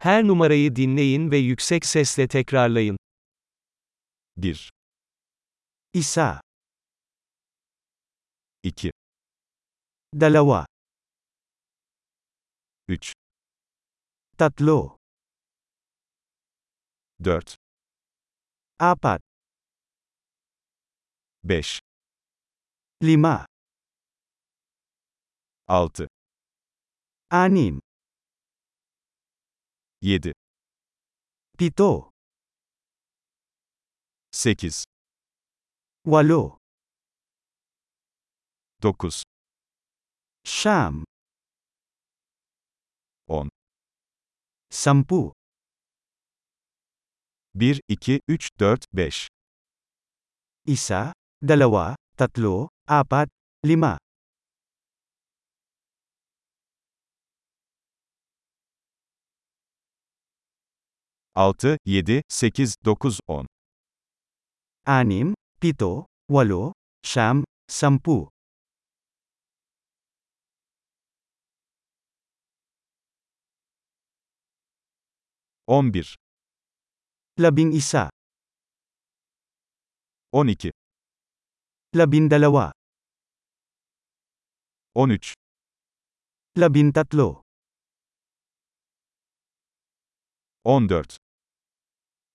Her numarayı dinleyin ve yüksek sesle tekrarlayın. 1, Isa, 2, dalawa, 3, tatlo, 4, apat, 5, lima, 6, anim, 7, pito, 8, walo, 9, siyam, 10, sampu, 1, 2, 3, 4, 5, isa, dalawa, tatlo, apat, lima, 6, 7, 8, 9, 10, anim, pito, walo, siyam, sampu, 11, labing isa, 12, labindalawa, 13, labintatlo, 14,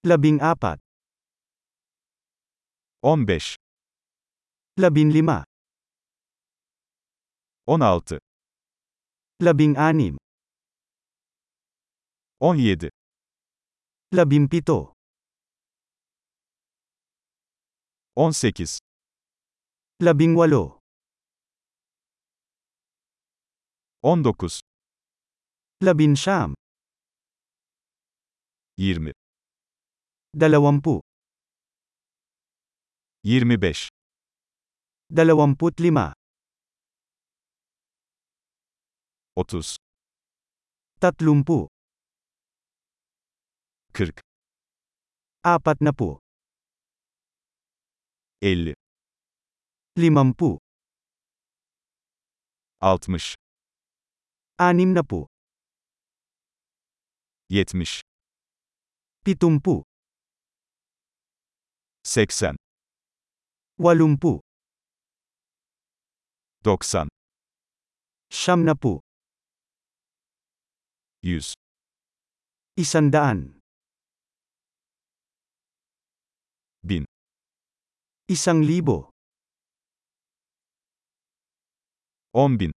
labing apat, 15, labinlima, 16, labing anim, 17, labimpito, 18, labing walo, 19, labinsyam, 20, dalawampu, 25, dalawamput lima, 30, tatlumpu, 40, apat na po, 50, limampu, 60, anim na po, 70, pitumpu, 80, walumpu, 90, siyam na po, 100, isandaan, 1000, isang libo, 10.000,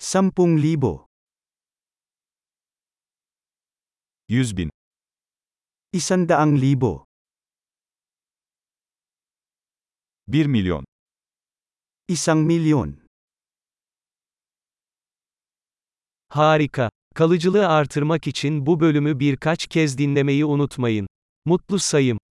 sampung libo, 100.000, isandaang libo, 1 milyon, isang milyon. Harika. Kalıcılığı artırmak için bu bölümü birkaç kez dinlemeyi unutmayın. Mutlu sayım.